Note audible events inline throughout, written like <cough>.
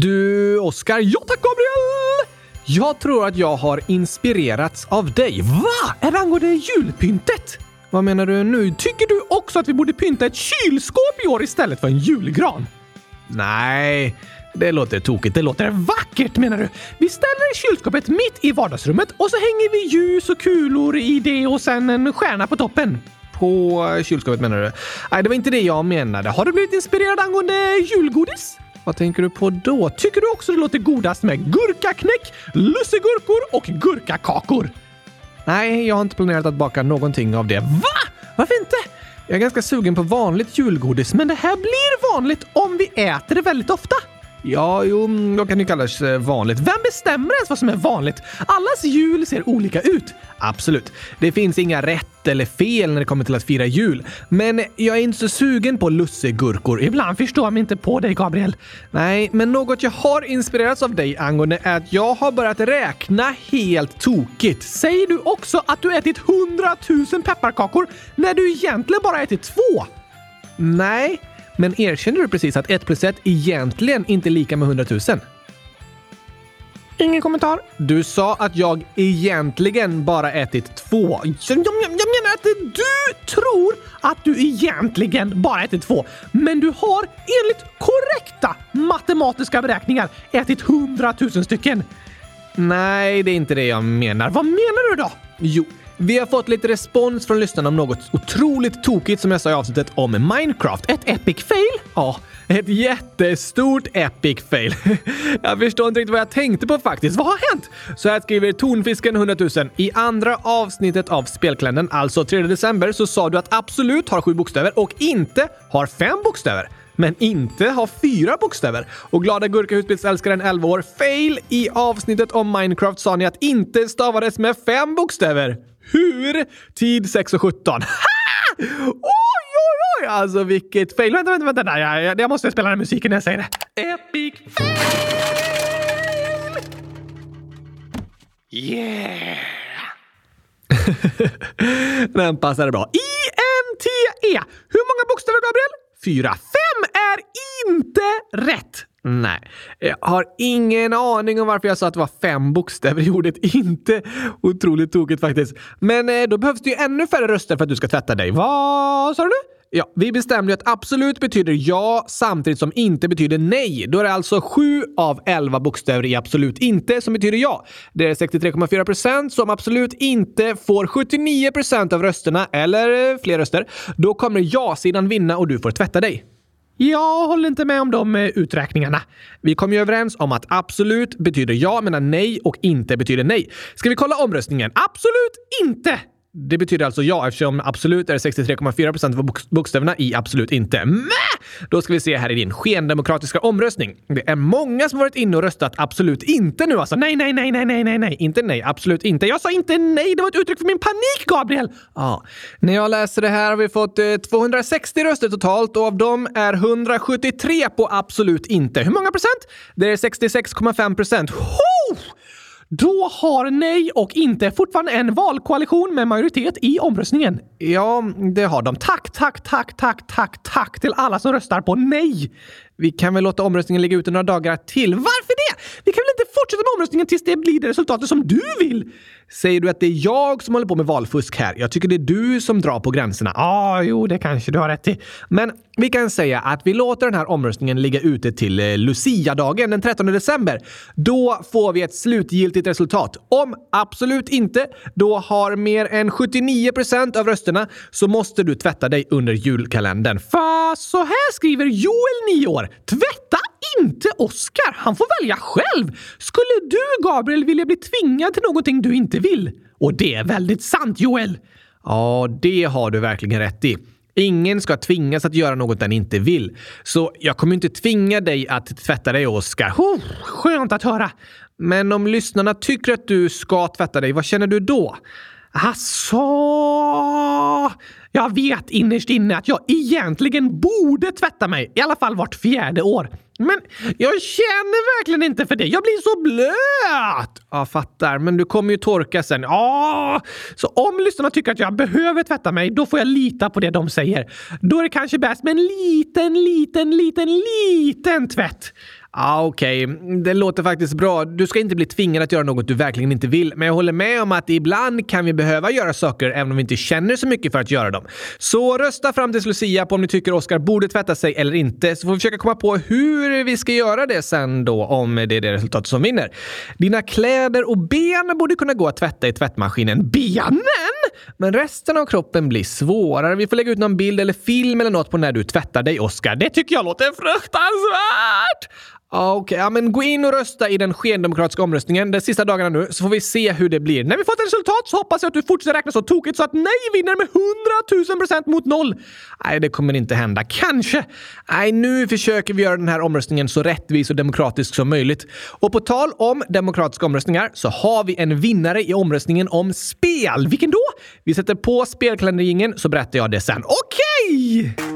Du, Oskar. Ja tack, Gabriel! Jag tror att jag har inspirerats av dig. Va? Är det angående julpyntet? Vad menar du nu? Tycker du också att vi borde pynta ett kylskåp i år istället för en julgran? Nej, det låter tokigt. Det låter vackert menar du? Vi ställer kylskåpet mitt i vardagsrummet och så hänger vi ljus och kulor i det och sen en stjärna på toppen. På kylskåpet menar du? Nej, det var inte det jag menade. Har du blivit inspirerad angående julgodis? Vad tänker du på då? Tycker du också det låter godast med gurkaknäck, lussegurkor och gurkakakor? Nej, jag har inte planerat att baka någonting av det. Va? Varför inte? Jag är ganska sugen på vanligt julgodis, men det här blir vanligt om vi äter det väldigt ofta. Ja, jo, då kan det kallas vanligt. Vem bestämmer ens vad som är vanligt? Allas jul ser olika ut. Absolut. Det finns inga rätt eller fel när det kommer till att fira jul. Men jag är inte så sugen på lussegurkor. Ibland förstår jag mig inte på dig, Gabriel. Nej, men något jag har inspirerats av dig angående är att jag har börjat räkna helt tokigt. Säger du också att du ätit hundratusen pepparkakor när du egentligen bara ätit två? Nej, men erkänner du precis att 1 plus 1 egentligen inte är lika med 100 000? Ingen kommentar. Du sa att jag egentligen bara ätit två. Jag, menar att du tror att du egentligen bara ätit två. Men du har enligt korrekta matematiska beräkningar ätit 100 000 stycken. Nej, det är inte det jag menar. Vad menar du då? Jo, vi har fått lite respons från lyssnarna om något otroligt tokigt som jag sa i avsnittet om Minecraft. Ett epic fail? Ja, ett jättestort epic fail. <laughs> jag förstår inte riktigt vad jag tänkte på faktiskt. Vad har hänt? Så här skriver Tonfisken 100 000. I andra avsnittet av Spelkalendern, alltså 3 december, så sa du att absolut har sju bokstäver och inte har fem bokstäver men inte har fyra bokstäver. Och glada gurkahusbilsälskaren 11 år, fail! I avsnittet om Minecraft sa ni att inte stavades med fem bokstäver. Hur? Tid 6.17. <laughs> Ha! Oj, oj, oj! Alltså vilket fail. Vänta, vänta, vänta. Jag, jag, jag måste spela den musiken när jag säger det. Epic fail! Yeah! <laughs> den passade bra. I-N-T-E. Hur många bokstäver, Gabriel? Fyra. Fem är inte rätt. Nej, jag har ingen aning om varför jag sa att det var fem bokstäver <laughs> i ordet inte. Otroligt tokigt faktiskt. Men eh, då behövs det ju ännu färre röster för att du ska tvätta dig. Vad sa du? Ja, vi bestämde ju att absolut betyder ja samtidigt som inte betyder nej. Då är det alltså 7 av 11 bokstäver i absolut inte som betyder ja. Det är 63,4 procent som absolut inte får 79 procent av rösterna, eller eh, fler röster. Då kommer ja-sidan vinna och du får tvätta dig. Jag håller inte med om de eh, uträkningarna. Vi kom ju överens om att absolut betyder ja medan nej och inte betyder nej. Ska vi kolla omröstningen? Absolut inte! Det betyder alltså ja eftersom absolut är 63,4 procent av bokstäverna i absolut inte. Mä! Då ska vi se här i din skendemokratiska omröstning. Det är många som varit inne och röstat absolut inte nu alltså. Nej, nej, nej, nej, nej, nej, nej, inte nej, absolut inte. Jag sa inte nej, det var ett uttryck för min panik, Gabriel! Ja, när jag läser det här har vi fått eh, 260 röster totalt och av dem är 173 på absolut inte. Hur många procent? Det är 66,5 procent. Ho! Då har nej och inte fortfarande en valkoalition med majoritet i omröstningen. Ja, det har de. Tack, tack, tack, tack, tack, tack till alla som röstar på nej. Vi kan väl låta omröstningen ligga ute några dagar till. Varför det? Vi kan väl inte fortsätta med omröstningen tills det blir det resultatet som du vill? Säger du att det är jag som håller på med valfusk här? Jag tycker det är du som drar på gränserna. Ja, ah, jo, det kanske du har rätt i. Men vi kan säga att vi låter den här omröstningen ligga ute till eh, Lucia-dagen den 13 december. Då får vi ett slutgiltigt resultat. Om absolut inte då har mer än 79 procent av rösterna så måste du tvätta dig under julkalendern. Fast så här skriver Joel, 9 år. Tvätta inte Oscar! Han får välja själv! Skulle du, Gabriel, vilja bli tvingad till någonting du inte vill? Och det är väldigt sant, Joel! Ja, det har du verkligen rätt i. Ingen ska tvingas att göra något den inte vill. Så jag kommer inte tvinga dig att tvätta dig, Oscar. Oh, skönt att höra! Men om lyssnarna tycker att du ska tvätta dig, vad känner du då? Asså? Jag vet innerst inne att jag egentligen borde tvätta mig, i alla fall vart fjärde år. Men jag känner verkligen inte för det. Jag blir så blöt! Ja, fattar. Men du kommer ju torka sen. Ja, så om lyssnarna tycker att jag behöver tvätta mig, då får jag lita på det de säger. Då är det kanske bäst med en liten, liten, liten, liten tvätt. Ah, Okej, okay. det låter faktiskt bra. Du ska inte bli tvingad att göra något du verkligen inte vill, men jag håller med om att ibland kan vi behöva göra saker även om vi inte känner så mycket för att göra dem. Så rösta fram till Lucia på om ni tycker Oscar borde tvätta sig eller inte, så får vi försöka komma på hur vi ska göra det sen då, om det är det resultat som vinner. Dina kläder och ben borde kunna gå att tvätta i tvättmaskinen. Benen? Men resten av kroppen blir svårare. Vi får lägga ut någon bild eller film eller något på när du tvättar dig, Oscar. Det tycker jag låter fruktansvärt! Okej, okay, ja, men gå in och rösta i den skendemokratiska omröstningen de sista dagarna nu så får vi se hur det blir. När vi fått resultat så hoppas jag att du fortsätter räkna så tokigt så att nej vinner med 100 000 procent mot noll. Nej, det kommer inte hända. Kanske. Nej, nu försöker vi göra den här omröstningen så rättvis och demokratisk som möjligt. Och på tal om demokratiska omröstningar så har vi en vinnare i omröstningen om spel. Vilken då? Vi sätter på spelkalenderringen så berättar jag det sen. Okej! Okay!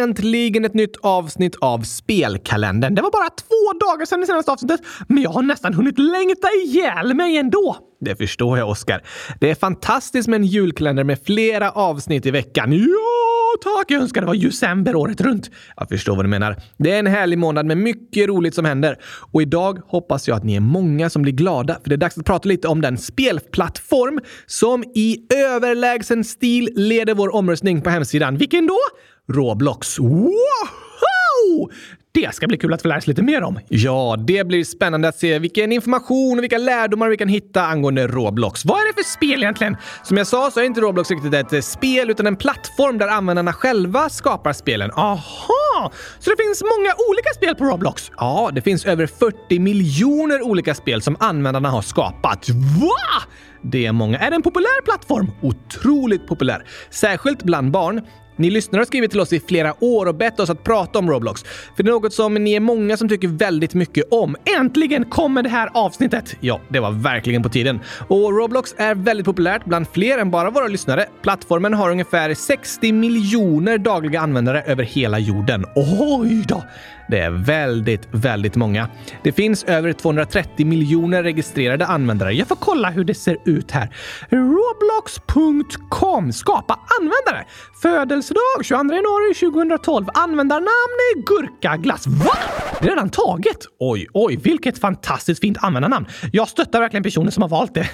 Äntligen ett nytt avsnitt av Spelkalendern. Det var bara två dagar sedan det senaste avsnittet, men jag har nästan hunnit längta ihjäl mig ändå. Det förstår jag, Oskar. Det är fantastiskt med en julkalender med flera avsnitt i veckan. Ja, tack! Jag önskar det var december året runt. Jag förstår vad du menar. Det är en härlig månad med mycket roligt som händer. Och idag hoppas jag att ni är många som blir glada, för det är dags att prata lite om den spelplattform som i överlägsen stil leder vår omröstning på hemsidan. Vilken då? Roblox. Wow! Det ska bli kul att få lära sig lite mer om. Ja, det blir spännande att se vilken information och vilka lärdomar vi kan hitta angående Roblox. Vad är det för spel egentligen? Som jag sa så är inte Roblox riktigt ett spel utan en plattform där användarna själva skapar spelen. Aha! Så det finns många olika spel på Roblox? Ja, det finns över 40 miljoner olika spel som användarna har skapat. Va? Det är många. Är det en populär plattform? Otroligt populär. Särskilt bland barn. Ni lyssnare har skrivit till oss i flera år och bett oss att prata om Roblox. För det är något som ni är många som tycker väldigt mycket om. Äntligen kommer det här avsnittet! Ja, det var verkligen på tiden. Och Roblox är väldigt populärt bland fler än bara våra lyssnare. Plattformen har ungefär 60 miljoner dagliga användare över hela jorden. Oj då! Det är väldigt, väldigt många. Det finns över 230 miljoner registrerade användare. Jag får kolla hur det ser ut här. Roblox.com. Skapa användare. Födelsedag 22 januari 2012. Användarnamn är Gurkaglass. Va? Det är redan taget? Oj, oj, vilket fantastiskt fint användarnamn. Jag stöttar verkligen personen som har valt det.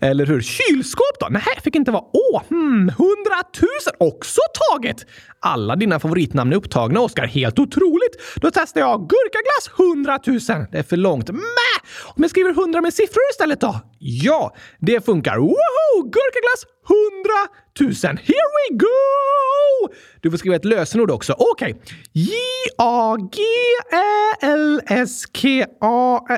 <laughs> Eller hur? Kylskåp då? Nej, fick inte vara. Åh, hmm, Hundratusen! också taget! Alla dina favoritnamn är upptagna, Oskar. Helt otroligt! Då testar jag gurkaglass 100 000. Det är för långt. Mäh! Om jag skriver 100 med siffror istället då? Ja, det funkar. Woho! Gurkaglass 100 tusen. Here we go! Du får skriva ett lösenord också. Okej. Okay. J-A-G-Ä-L-S-K-A...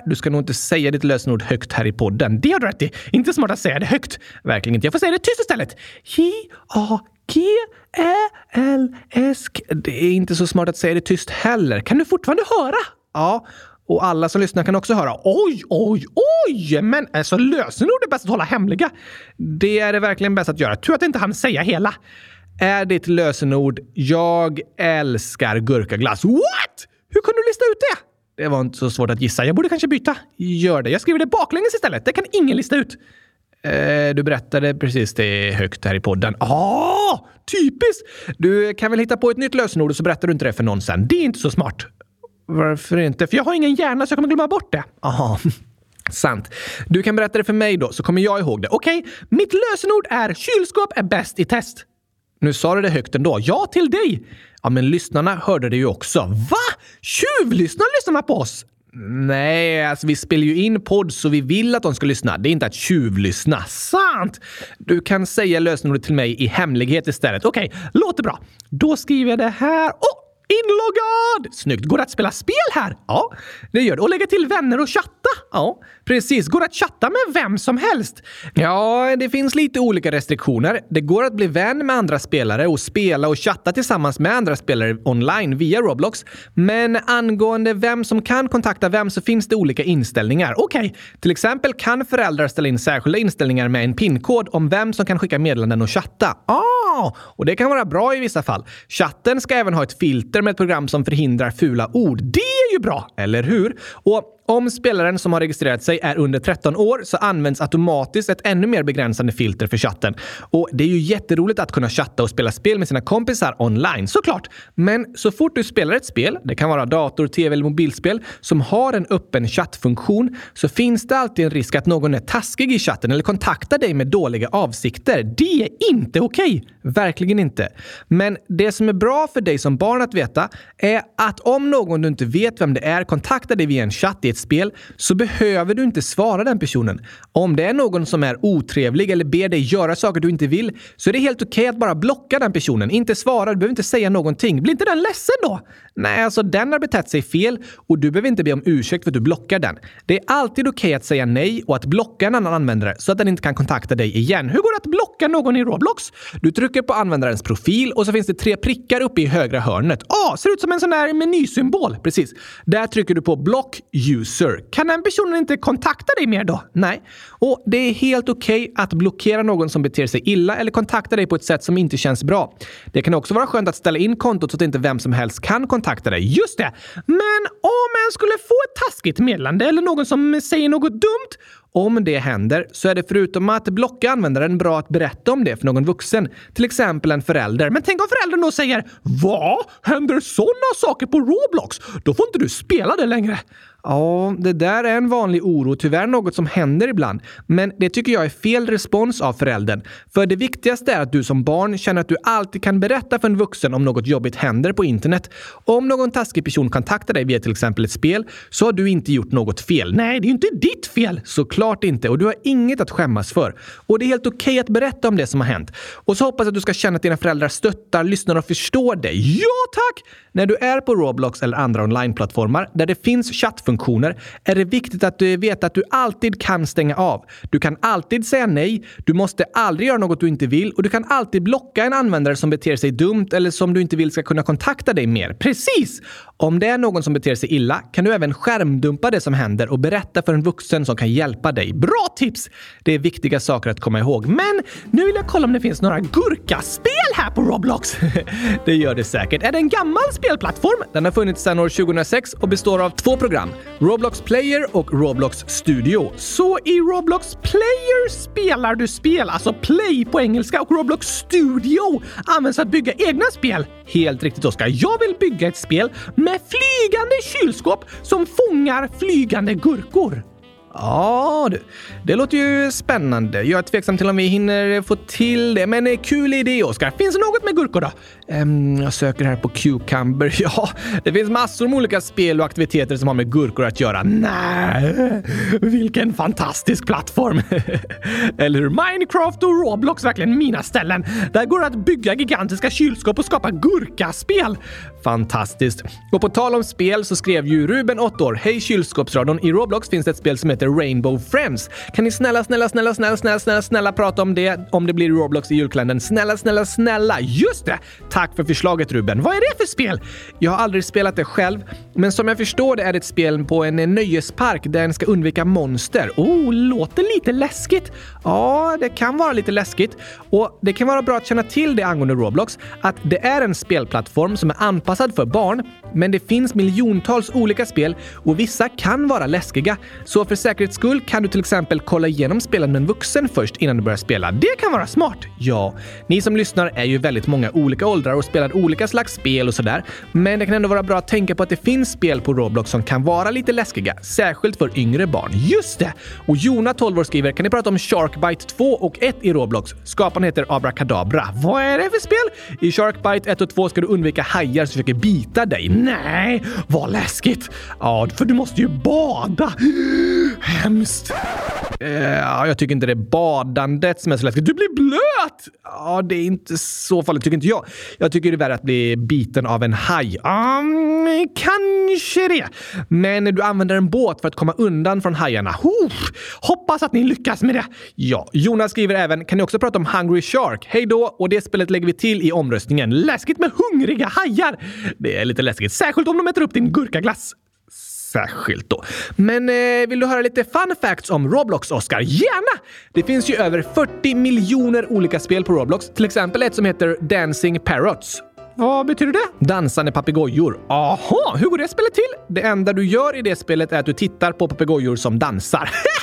Du ska nog inte säga ditt lösenord högt här i podden. Det har du rätt i. Inte smart att säga det högt. Verkligen inte. Jag får säga det tyst istället. J-A... G-Ä-L-S-K... Det är inte så smart att säga det tyst heller. Kan du fortfarande höra? Ja. Och alla som lyssnar kan också höra. Oj, oj, oj! Men alltså lösenord är bäst att hålla hemliga. Det är det verkligen bäst att göra. Tur att inte han säga hela. Är ditt lösenord “Jag älskar gurkaglass”? What? Hur kunde du lista ut det? Det var inte så svårt att gissa. Jag borde kanske byta. Gör det. Jag skriver det baklänges istället. Det kan ingen lista ut. Eh, du berättade precis det högt här i podden. Ah, typiskt! Du kan väl hitta på ett nytt lösenord och så berättar du inte det för någon sen. Det är inte så smart. Varför inte? För jag har ingen hjärna så jag kommer glömma bort det. Aha. Sant. Du kan berätta det för mig då, så kommer jag ihåg det. Okej, okay. mitt lösenord är kylskåp är bäst i test. Nu sa du det högt ändå. Ja, till dig! Ja, men lyssnarna hörde det ju också. Va? Tjuvlyssnar lyssnarna på oss? Nej, alltså vi spelar ju in podd så vi vill att de ska lyssna. Det är inte att tjuvlyssna. Sant! Du kan säga lösenordet till mig i hemlighet istället. Okej, okay, låter bra. Då skriver jag det här. Oh! Inloggad! Snyggt. Går det att spela spel här? Ja, det gör det. Och lägga till vänner och chatta? Ja, precis. Går det att chatta med vem som helst? Ja, det finns lite olika restriktioner. Det går att bli vän med andra spelare och spela och chatta tillsammans med andra spelare online via Roblox. Men angående vem som kan kontakta vem så finns det olika inställningar. Okej, okay. till exempel kan föräldrar ställa in särskilda inställningar med en pinkod om vem som kan skicka meddelanden och chatta. Ah, och det kan vara bra i vissa fall. Chatten ska även ha ett filter med ett program som förhindrar fula ord. Det ju bra, eller hur? Och om spelaren som har registrerat sig är under 13 år så används automatiskt ett ännu mer begränsande filter för chatten. Och det är ju jätteroligt att kunna chatta och spela spel med sina kompisar online, såklart. Men så fort du spelar ett spel, det kan vara dator, tv eller mobilspel, som har en öppen chattfunktion så finns det alltid en risk att någon är taskig i chatten eller kontaktar dig med dåliga avsikter. Det är inte okej! Okay. Verkligen inte. Men det som är bra för dig som barn att veta är att om någon du inte vet vem det är kontaktar dig via en chatt i ett spel så behöver du inte svara den personen. Om det är någon som är otrevlig eller ber dig göra saker du inte vill så är det helt okej okay att bara blocka den personen. Inte svara, du behöver inte säga någonting. Blir inte den ledsen då? Nej, alltså den har betett sig fel och du behöver inte be om ursäkt för att du blockar den. Det är alltid okej okay att säga nej och att blocka en annan användare så att den inte kan kontakta dig igen. Hur går det att blocka någon i Roblox? Du trycker på användarens profil och så finns det tre prickar uppe i högra hörnet. Ah, ser ut som en sån där menysymbol. Precis. Där trycker du på block user. Kan den personen inte kontakta dig mer då? Nej. Och det är helt okej okay att blockera någon som beter sig illa eller kontakta dig på ett sätt som inte känns bra. Det kan också vara skönt att ställa in kontot så att inte vem som helst kan kontakta dig. Just det! Men om en skulle få ett taskigt meddelande eller någon som säger något dumt om det händer så är det förutom att blocka användaren bra att berätta om det för någon vuxen, till exempel en förälder. Men tänk om föräldern då säger “Va? Händer sådana saker på Roblox? Då får inte du spela det längre.” Ja, det där är en vanlig oro, tyvärr något som händer ibland. Men det tycker jag är fel respons av föräldern. För det viktigaste är att du som barn känner att du alltid kan berätta för en vuxen om något jobbigt händer på internet. Om någon taskig person kontaktar dig via till exempel ett spel så har du inte gjort något fel. Nej, det är ju inte ditt fel! Såklart inte. Och du har inget att skämmas för. Och det är helt okej okay att berätta om det som har hänt. Och så hoppas jag att du ska känna att dina föräldrar stöttar, lyssnar och förstår dig. Ja, tack! När du är på Roblox eller andra onlineplattformar där det finns chattfunktioner är det viktigt att du vet att du alltid kan stänga av. Du kan alltid säga nej, du måste aldrig göra något du inte vill och du kan alltid blocka en användare som beter sig dumt eller som du inte vill ska kunna kontakta dig mer. Precis! Om det är någon som beter sig illa kan du även skärmdumpa det som händer och berätta för en vuxen som kan hjälpa dig. Bra tips! Det är viktiga saker att komma ihåg. Men nu vill jag kolla om det finns några gurkaspel här på Roblox. <laughs> det gör det säkert. Är det en gammal spelplattform? Den har funnits sedan år 2006 och består av två program. Roblox Player och Roblox Studio. Så i Roblox Player spelar du spel, alltså play på engelska, och Roblox Studio används för att bygga egna spel. Helt riktigt, Oskar. Jag vill bygga ett spel med flygande kylskåp som fångar flygande gurkor. Ja du, det låter ju spännande. Jag är tveksam till om vi hinner få till det, men eh, kul idé Oskar. Finns det något med gurkor då? Um, jag söker här på Cucumber. <laughs> Ja, det finns massor med olika spel och aktiviteter som har med gurkor att göra. Nej, vilken fantastisk plattform! <laughs> Eller hur? Minecraft och Roblox verkligen mina ställen. Där går det att bygga gigantiska kylskåp och skapa gurkaspel. Fantastiskt. Och på tal om spel så skrev ju Ruben, 8 år, Hej kylskåpsradion. I Roblox finns det ett spel som heter Rainbow Friends. Kan ni snälla, snälla, snälla, snälla, snälla, snälla, snälla prata om det om det blir Roblox i julkalendern? Snälla, snälla, snälla! Just det! Tack för förslaget Ruben. Vad är det för spel? Jag har aldrig spelat det själv, men som jag förstår det är det ett spel på en nöjespark där en ska undvika monster. Oh, låter lite läskigt. Ja, det kan vara lite läskigt och det kan vara bra att känna till det angående Roblox, att det är en spelplattform som är anpassad för barn, men det finns miljontals olika spel och vissa kan vara läskiga. Så för säkerhets skull kan du till exempel kolla igenom spelen med en vuxen först innan du börjar spela. Det kan vara smart! Ja, ni som lyssnar är ju väldigt många olika åldrar och spelar olika slags spel och sådär. Men det kan ändå vara bra att tänka på att det finns spel på Roblox som kan vara lite läskiga, särskilt för yngre barn. Just det! Och Jona, 12 år, skriver “Kan ni prata om Sharkbite 2 och 1 i Roblox? Skaparen heter Abrakadabra.” Vad är det för spel? I Sharkbite 1 och 2 ska du undvika hajar som försöker bita dig. Nej, vad läskigt! Ja, för du måste ju bada. Hemskt! Eh, ja, jag tycker inte det är badandet som är så läskigt. Du blir blöt! Ja, det är inte så farligt tycker inte jag. Jag tycker det är värre att bli biten av en haj. Um, kanske det. Men du använder en båt för att komma undan från hajarna. Uh, hoppas att ni lyckas med det. Ja, Jonas skriver även, kan ni också prata om Hungry Shark? Hej då! Och det spelet lägger vi till i omröstningen. Läskigt med hungriga hajar! Det är lite läskigt, särskilt om de äter upp din gurkaglass särskilt då. Men eh, vill du höra lite fun facts om Roblox, Oscar? Gärna! Det finns ju över 40 miljoner olika spel på Roblox. Till exempel ett som heter Dancing Parrots. Vad betyder det? Dansande papegojor. Aha, hur går det spelet till? Det enda du gör i det spelet är att du tittar på papegojor som dansar. <laughs>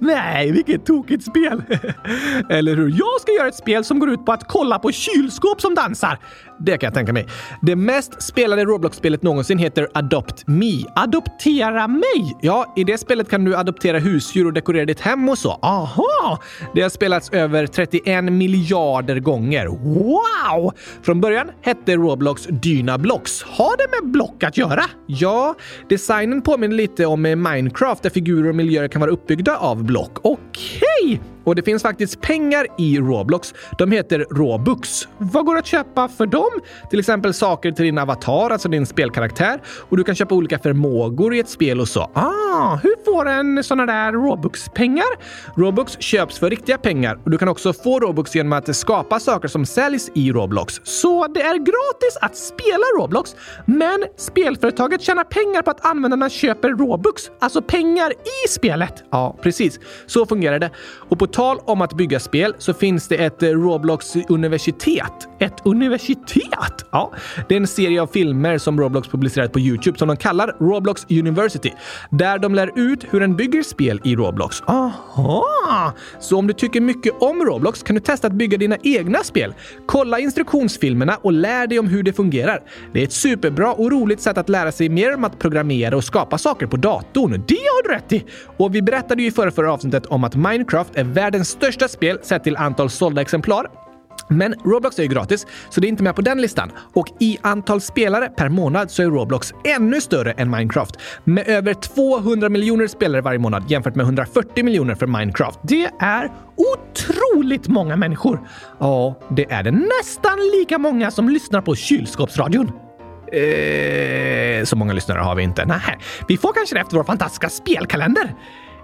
Nej, vilket tokigt spel! <laughs> Eller hur? Jag ska göra ett spel som går ut på att kolla på kylskåp som dansar. Det kan jag tänka mig. Det mest spelade Roblox-spelet någonsin heter Adopt Me. Adoptera mig! Ja, i det spelet kan du adoptera husdjur och dekorera ditt hem och så. Aha! Det har spelats över 31 miljarder gånger. Wow! Från början hette Roblox Dynablocks. Har det med block att göra? Ja, designen påminner lite om Minecraft där figurer och miljöer kan vara uppbyggda av block. Okej! Okay. Och det finns faktiskt pengar i Roblox. De heter Robux. Vad går att köpa för dem? Till exempel saker till din avatar, alltså din spelkaraktär. Och du kan köpa olika förmågor i ett spel och så. Ah, hur får en såna där Robux-pengar? Robux köps för riktiga pengar och du kan också få Robux genom att skapa saker som säljs i Roblox. Så det är gratis att spela Roblox, men spelföretaget tjänar pengar på att användarna köper Robux, alltså pengar i spelet. Ja, precis. Så fungerar det. Och på tal om att bygga spel så finns det ett eh, Roblox universitet. Ett universitet? Ja, det är en serie av filmer som Roblox publicerat på Youtube som de kallar Roblox University. Där de lär ut hur en bygger spel i Roblox. Aha! Så om du tycker mycket om Roblox kan du testa att bygga dina egna spel. Kolla instruktionsfilmerna och lär dig om hur det fungerar. Det är ett superbra och roligt sätt att lära sig mer om att programmera och skapa saker på datorn. Det har du rätt i! Och vi berättade ju i förra, förra avsnittet om att Minecraft är världens största spel sett till antal sålda exemplar. Men Roblox är ju gratis, så det är inte med på den listan. Och i antal spelare per månad så är Roblox ännu större än Minecraft. Med över 200 miljoner spelare varje månad jämfört med 140 miljoner för Minecraft. Det är otroligt många människor. Ja, det är det nästan lika många som lyssnar på kylskåpsradion. Eh, så många lyssnare har vi inte. Nej, vi får kanske det efter vår fantastiska spelkalender.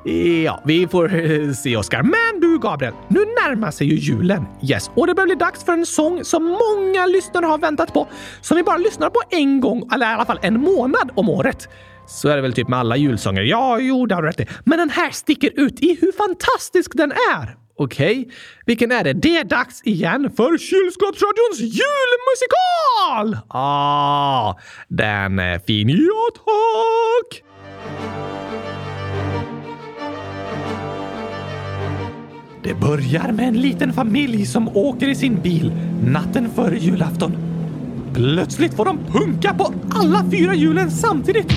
Ja, vi får eh, se Oskar. Men du Gabriel, nu närmar sig ju julen. Yes, och det börjar bli dags för en sång som många lyssnare har väntat på. Som vi bara lyssnar på en gång, eller i alla fall en månad om året. Så är det väl typ med alla julsånger. Ja, jo, det har du rätt i. Men den här sticker ut i hur fantastisk den är. Okej, okay. vilken är det? Det är dags igen för Kylskåpsradions julmusikal! Ah, den är fin. Ja, tack! Det börjar med en liten familj som åker i sin bil natten före julafton. Plötsligt får de punka på alla fyra hjulen samtidigt.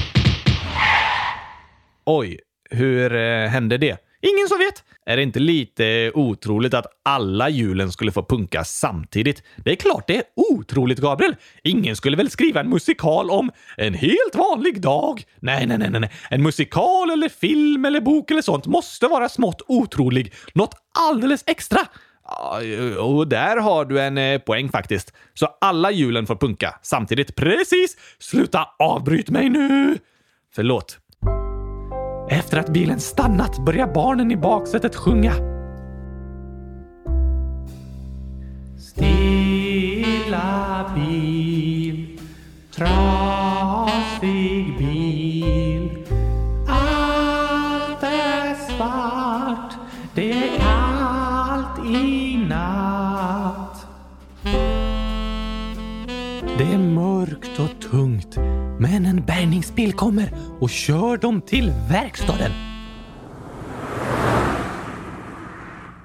Oj, hur eh, hände det? Ingen som vet. Är det inte lite otroligt att alla hjulen skulle få punka samtidigt? Det är klart det är otroligt, Gabriel. Ingen skulle väl skriva en musikal om en helt vanlig dag? Nej, nej, nej, nej. En musikal eller film eller bok eller sånt måste vara smått otrolig. Något alldeles extra. Och där har du en eh, poäng faktiskt. Så alla hjulen får punka samtidigt. Precis! Sluta avbryt mig nu! Förlåt. Efter att bilen stannat börjar barnen i baksätet sjunga. Stilla bil, trasig bil. En kommer och kör dem till verkstaden.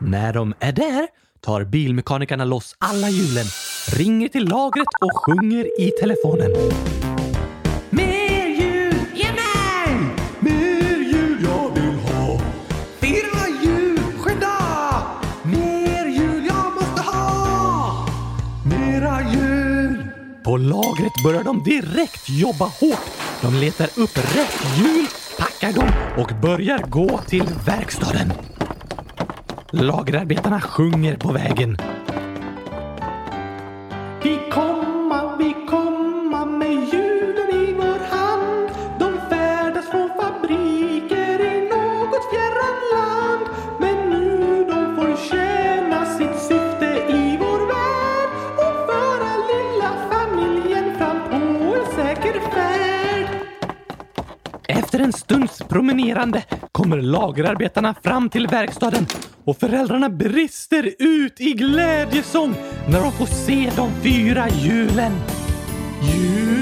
När de är där tar bilmekanikerna loss alla hjulen, ringer till lagret och sjunger i telefonen. Med På lagret börjar de direkt jobba hårt. De letar upp rätt hjul, packar dem och börjar gå till verkstaden. Lagerarbetarna sjunger på vägen. Vi kom promenerande kommer lagerarbetarna fram till verkstaden och föräldrarna brister ut i glädjesång när de får se de fyra hjulen. Hjul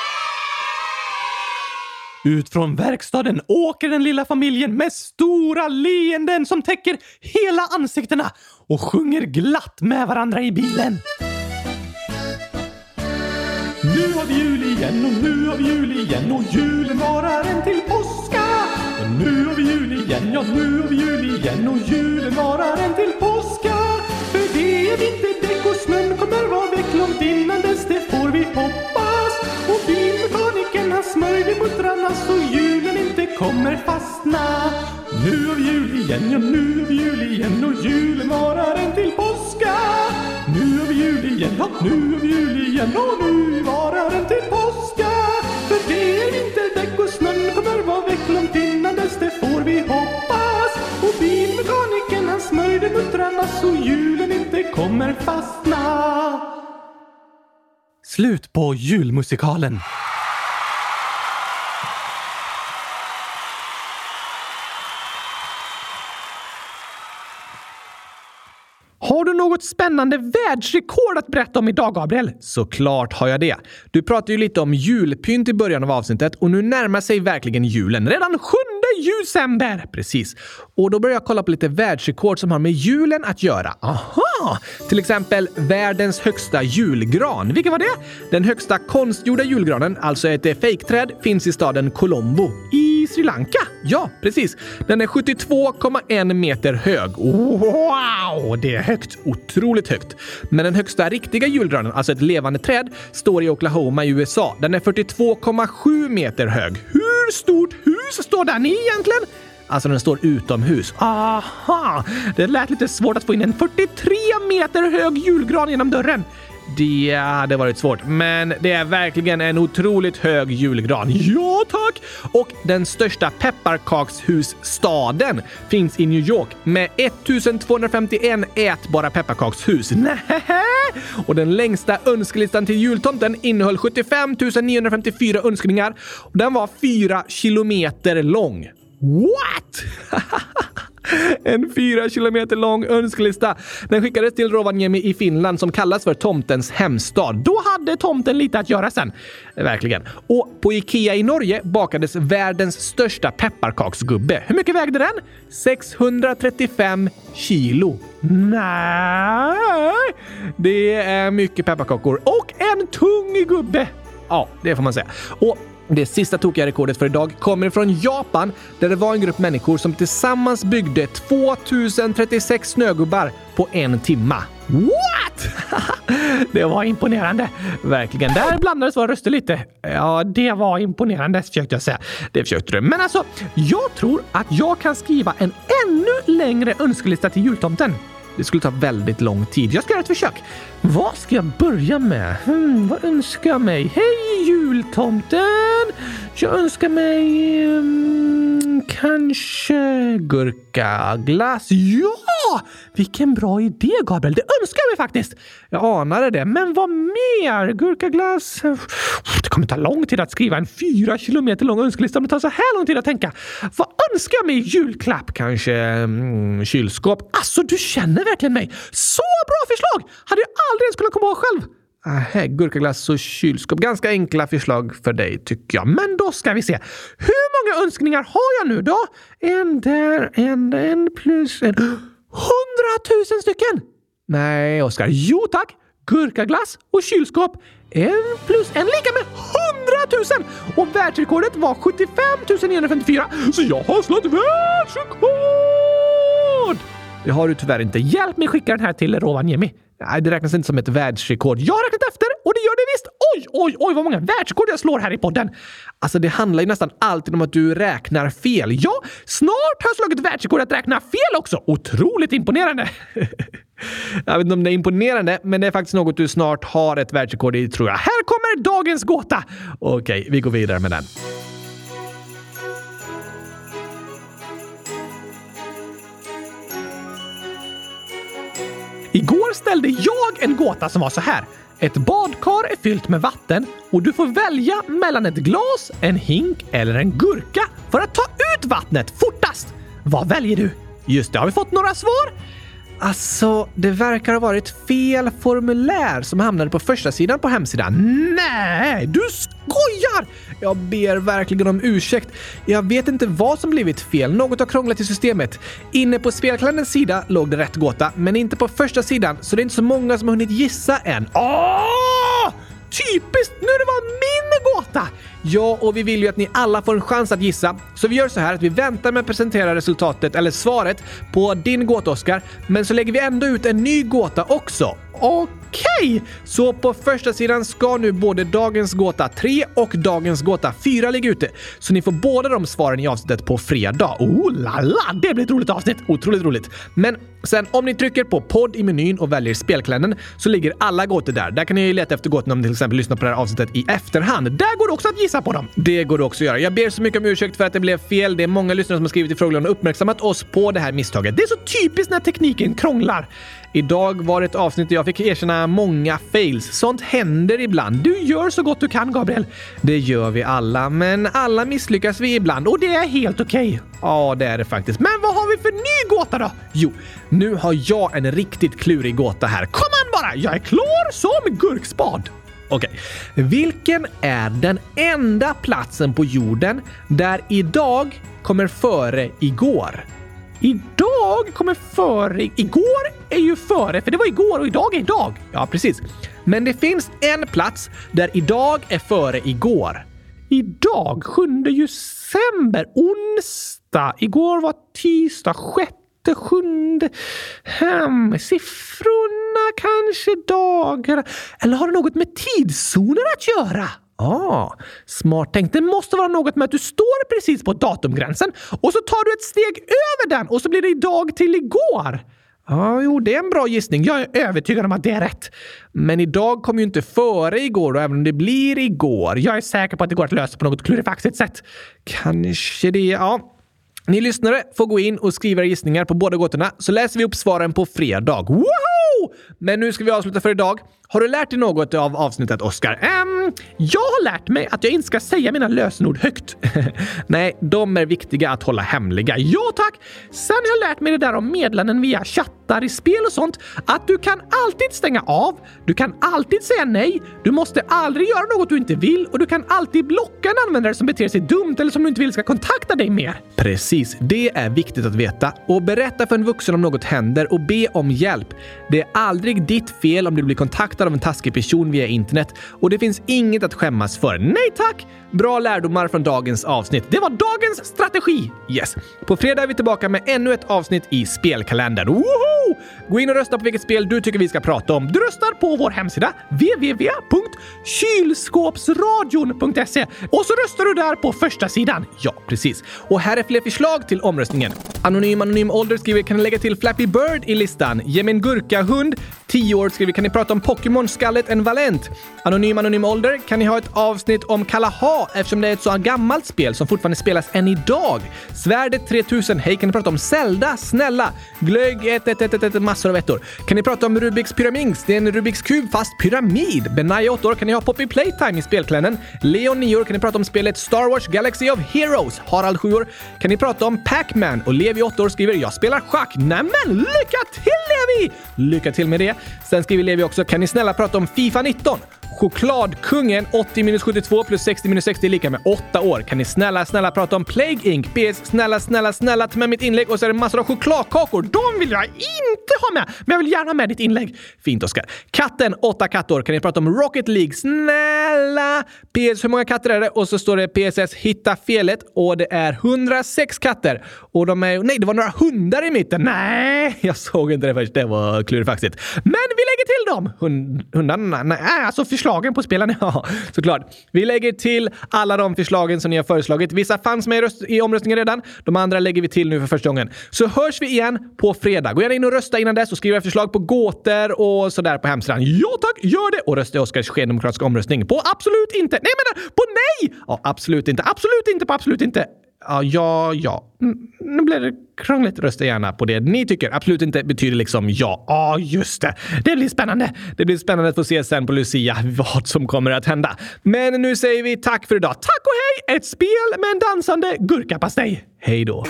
Ut från verkstaden åker den lilla familjen med stora leenden som täcker hela ansiktena och sjunger glatt med varandra i bilen. Nu har vi jul igen och nu har vi jul igen och julen varar en till påska. Och nu har vi jul igen, ja nu har vi jul igen och julen varar en till påska. Kommer fastna. Nu av jul igen, ja nu av jul igen och julen varar en till påska. Nu av jul igen, ja nu av jul igen och nu varar en till påska. För det är vinterdäck och snön kommer vara väck långt innan dess, det får vi hoppas. Och bilmekanikern han smörjde muttrarna så julen inte kommer fastna. Slut på julmusikalen. Något spännande världsrekord att berätta om idag, Gabriel? Såklart har jag det. Du pratade ju lite om julpynt i början av avsnittet och nu närmar sig verkligen julen. Redan 7 december! Precis. Och då börjar jag kolla på lite världsrekord som har med julen att göra. Aha! Till exempel världens högsta julgran. Vilken var det? Den högsta konstgjorda julgranen, alltså ett fejkträd, finns i staden Colombo i Sri Lanka. Ja, precis. Den är 72,1 meter hög. Wow! Det är högt. Otroligt Otroligt högt. Men den högsta riktiga julgranen, alltså ett levande träd, står i Oklahoma i USA. Den är 42,7 meter hög. Hur stort hus står den i egentligen? Alltså den står utomhus. Aha! Det lät lite svårt att få in en 43 meter hög julgran genom dörren. Det hade varit svårt, men det är verkligen en otroligt hög julgran. Ja, tack! Och den största pepparkakshusstaden finns i New York med 1251 ätbara pepparkakshus. Nähä! Och den längsta önskelistan till jultomten innehöll 75 954 önskningar och den var 4 kilometer lång. What? <laughs> En fyra kilometer lång önskelista. Den skickades till Rovaniemi i Finland som kallas för tomtens hemstad. Då hade tomten lite att göra sen. Verkligen. Och på Ikea i Norge bakades världens största pepparkaksgubbe. Hur mycket vägde den? 635 kilo. Nej, det är mycket pepparkakor och en tung gubbe. Ja, det får man säga. Och det sista tokiga rekordet för idag kommer från Japan där det var en grupp människor som tillsammans byggde 2036 snögubbar på en timma. What? <laughs> det var imponerande. Verkligen. Där blandades våra röster lite. Ja, det var imponerande försökte jag säga. Det försökte du. Men alltså, jag tror att jag kan skriva en ännu längre önskelista till jultomten. Det skulle ta väldigt lång tid. Jag ska göra ett försök. Vad ska jag börja med? Hmm, vad önskar jag mig? Hej jultomten! Jag önskar mig... Um, kanske gurkaglass. Ja! Vilken bra idé, Gabriel. Det önskar jag mig faktiskt. Jag anade det. Men vad mer? Gurkaglass? Det kommer ta lång tid att skriva en fyra kilometer lång önskelista om det tar så här lång tid att tänka. Vad önskar jag mig i julklapp? Kanske mm, kylskåp? Alltså, du känner verkligen mig. Så bra förslag! Hade jag aldrig ens kunnat komma ihåg själv. Aha, gurkaglass och kylskåp. Ganska enkla förslag för dig tycker jag. Men då ska vi se. Hur många önskningar har jag nu då? En där, en, en plus en. Hundratusen stycken! Nej, Oskar. Jo tack! Gurkaglass och kylskåp. En plus en lika med hundratusen! Och världsrekordet var 75 954, så jag har slagit världsrekord! Det har du tyvärr inte. Hjälp mig skicka den här till Rovaniemi. Nej, det räknas inte som ett världsrekord. Jag har räknat efter och det gör det visst! Oj, oj, oj vad många världsrekord jag slår här i podden! Alltså, det handlar ju nästan alltid om att du räknar fel. Ja, snart har jag slagit världsrekord att räkna fel också! Otroligt imponerande! <laughs> jag vet inte om det är imponerande, men det är faktiskt något du snart har ett världsrekord i, tror jag. Här kommer dagens gåta! Okej, vi går vidare med den. Igår ställde jag en gåta som var så här. Ett badkar är fyllt med vatten och du får välja mellan ett glas, en hink eller en gurka för att ta ut vattnet fortast. Vad väljer du? Just det, har vi fått några svar? Alltså, det verkar ha varit fel formulär som hamnade på första sidan på hemsidan. Nej, du skojar! Jag ber verkligen om ursäkt. Jag vet inte vad som blivit fel. Något har krånglat i systemet. Inne på spelklandens sida låg det rätt gåta, men inte på första sidan, så det är inte så många som har hunnit gissa än. Åh! Typiskt! Nu det var min gåta! Ja, och vi vill ju att ni alla får en chans att gissa. Så vi gör så här att vi väntar med att presentera resultatet, eller svaret, på din gåta, Oskar. Men så lägger vi ändå ut en ny gåta också. Okej! Okay. Så på första sidan ska nu både dagens gåta 3 och dagens gåta 4 ligga ute. Så ni får båda de svaren i avsnittet på fredag. Oh la la! Det blir ett roligt avsnitt! Otroligt roligt. Men sen om ni trycker på podd i menyn och väljer spelkalendern så ligger alla gåtor där. Där kan ni leta efter gåtorna om ni till exempel lyssnar på det här avsnittet i efterhand. Där går det också att gissa på dem. Det går det också att göra. Jag ber så mycket om ursäkt för att det blev fel. Det är många lyssnare som har skrivit i frågelådan och uppmärksammat oss på det här misstaget. Det är så typiskt när tekniken krånglar. Idag var det ett avsnitt där jag fick erkänna många fails. Sånt händer ibland. Du gör så gott du kan, Gabriel. Det gör vi alla, men alla misslyckas vi ibland och det är helt okej. Okay. Ja, det är det faktiskt. Men vad har vi för ny gåta då? Jo, nu har jag en riktigt klurig gåta här. Kom an bara! Jag är klar som gurkspad! Okej. Okay. Vilken är den enda platsen på jorden där idag kommer före igår? Idag kommer före... Igår är ju före, för det var igår och idag är idag. Ja, precis. Men det finns en plats där idag är före igår. Idag, 7 december, onsdag. Igår var tisdag, sjätte, sjunde. Hmm, siffrorna kanske, dagar. Eller har det något med tidszoner att göra? Ah, smart tänkt. Det måste vara något med att du står precis på datumgränsen och så tar du ett steg över den och så blir det idag till igår. Ja, ah, jo, det är en bra gissning. Jag är övertygad om att det är rätt. Men idag kom ju inte före igår, och även om det blir igår. Jag är säker på att det går att lösa på något klurifaxigt sätt. Kanske det, ja. Ni lyssnare får gå in och skriva gissningar på båda gåtorna så läser vi upp svaren på fredag. Woho! Men nu ska vi avsluta för idag. Har du lärt dig något av avsnittet, Oskar? Um, jag har lärt mig att jag inte ska säga mina lösenord högt. <laughs> Nej, de är viktiga att hålla hemliga. Ja, tack! Sen har jag lärt mig det där om meddelanden via chattar i spel och sånt. Att du kan alltid stänga av, du kan alltid säga nej, du måste aldrig göra något du inte vill och du kan alltid blocka en användare som beter sig dumt eller som du inte vill ska kontakta dig mer. Precis, det är viktigt att veta. Och berätta för en vuxen om något händer och be om hjälp. Det är aldrig ditt fel om du blir kontaktad av en taskig person via internet och det finns inget att skämmas för. Nej tack! Bra lärdomar från dagens avsnitt. Det var dagens strategi! Yes. På fredag är vi tillbaka med ännu ett avsnitt i spelkalendern. Woho! Gå in och rösta på vilket spel du tycker vi ska prata om. Du röstar på vår hemsida www.kylskåpsradion.se och så röstar du där på första sidan. Ja, precis. Och här är fler förslag till omröstningen. Anonym Anonym Ålder skriver kan ni lägga till Flappy Bird i listan. Ge mig en gurkahund. 10 år skriver kan ni prata om Pokémon Skallet en Valent. Anonym Anonym Ålder kan ni ha ett avsnitt om Kalaha eftersom det är ett så gammalt spel som fortfarande spelas än idag. Svärdet 3000. Hej, kan ni prata om Zelda? Snälla. Glögg 1111 massor av ettor. Kan ni prata om Rubiks pyramings? Det är en Rubiks kub fast pyramid. Benai 8 år. Kan ni ha Poppy Playtime i spelklännen? Leon 9 år. Kan ni prata om spelet Star Wars Galaxy of Heroes? Harald 7 år. Kan ni prata om Pac-Man? Och Levi 8 år skriver “Jag spelar schack”. Nämen, lycka till Levi! Lycka till med det. Sen skriver Levi också “Kan ni snälla prata om Fifa 19?” Chokladkungen 80 minus 72 plus 60 minus 60 är lika med 8 år. Kan ni snälla, snälla prata om Plague Inc? PS, snälla, snälla, snälla ta med mitt inlägg och så är det massor av chokladkakor. De vill jag inte ha med, men jag vill gärna ha med ditt inlägg. Fint Oskar. Katten 8 kattår. Kan ni prata om Rocket League? Snälla! PS, hur många katter är det? Och så står det PSS hitta felet och det är 106 katter. Och de är... Nej, det var några hundar i mitten. Nej, jag såg inte det först. Det var klurifaxigt. Men vi lägger till dem! Hund, hundarna? Nej, alltså förslagen på spelen. <laughs> Ja, såklart. Vi lägger till alla de förslagen som ni har föreslagit. Vissa fanns med i, i omröstningen redan. De andra lägger vi till nu för första gången. Så hörs vi igen på fredag. Gå gärna in och rösta innan dess och skriv förslag på gåtor och sådär på hemsidan. Ja tack, gör det! Och rösta i Oskars skendemokratiska omröstning på absolut inte. Nej, men på nej! Ja, absolut inte. Absolut inte på absolut inte. Ja, ja, ja. Mm, nu blir det krångligt. Rösta gärna på det ni tycker. Absolut inte betyder liksom ja. Ja, just det. Det blir spännande. Det blir spännande att få se sen på Lucia vad som kommer att hända. Men nu säger vi tack för idag. Tack och hej! Ett spel med en dansande gurkapastej. Hej då!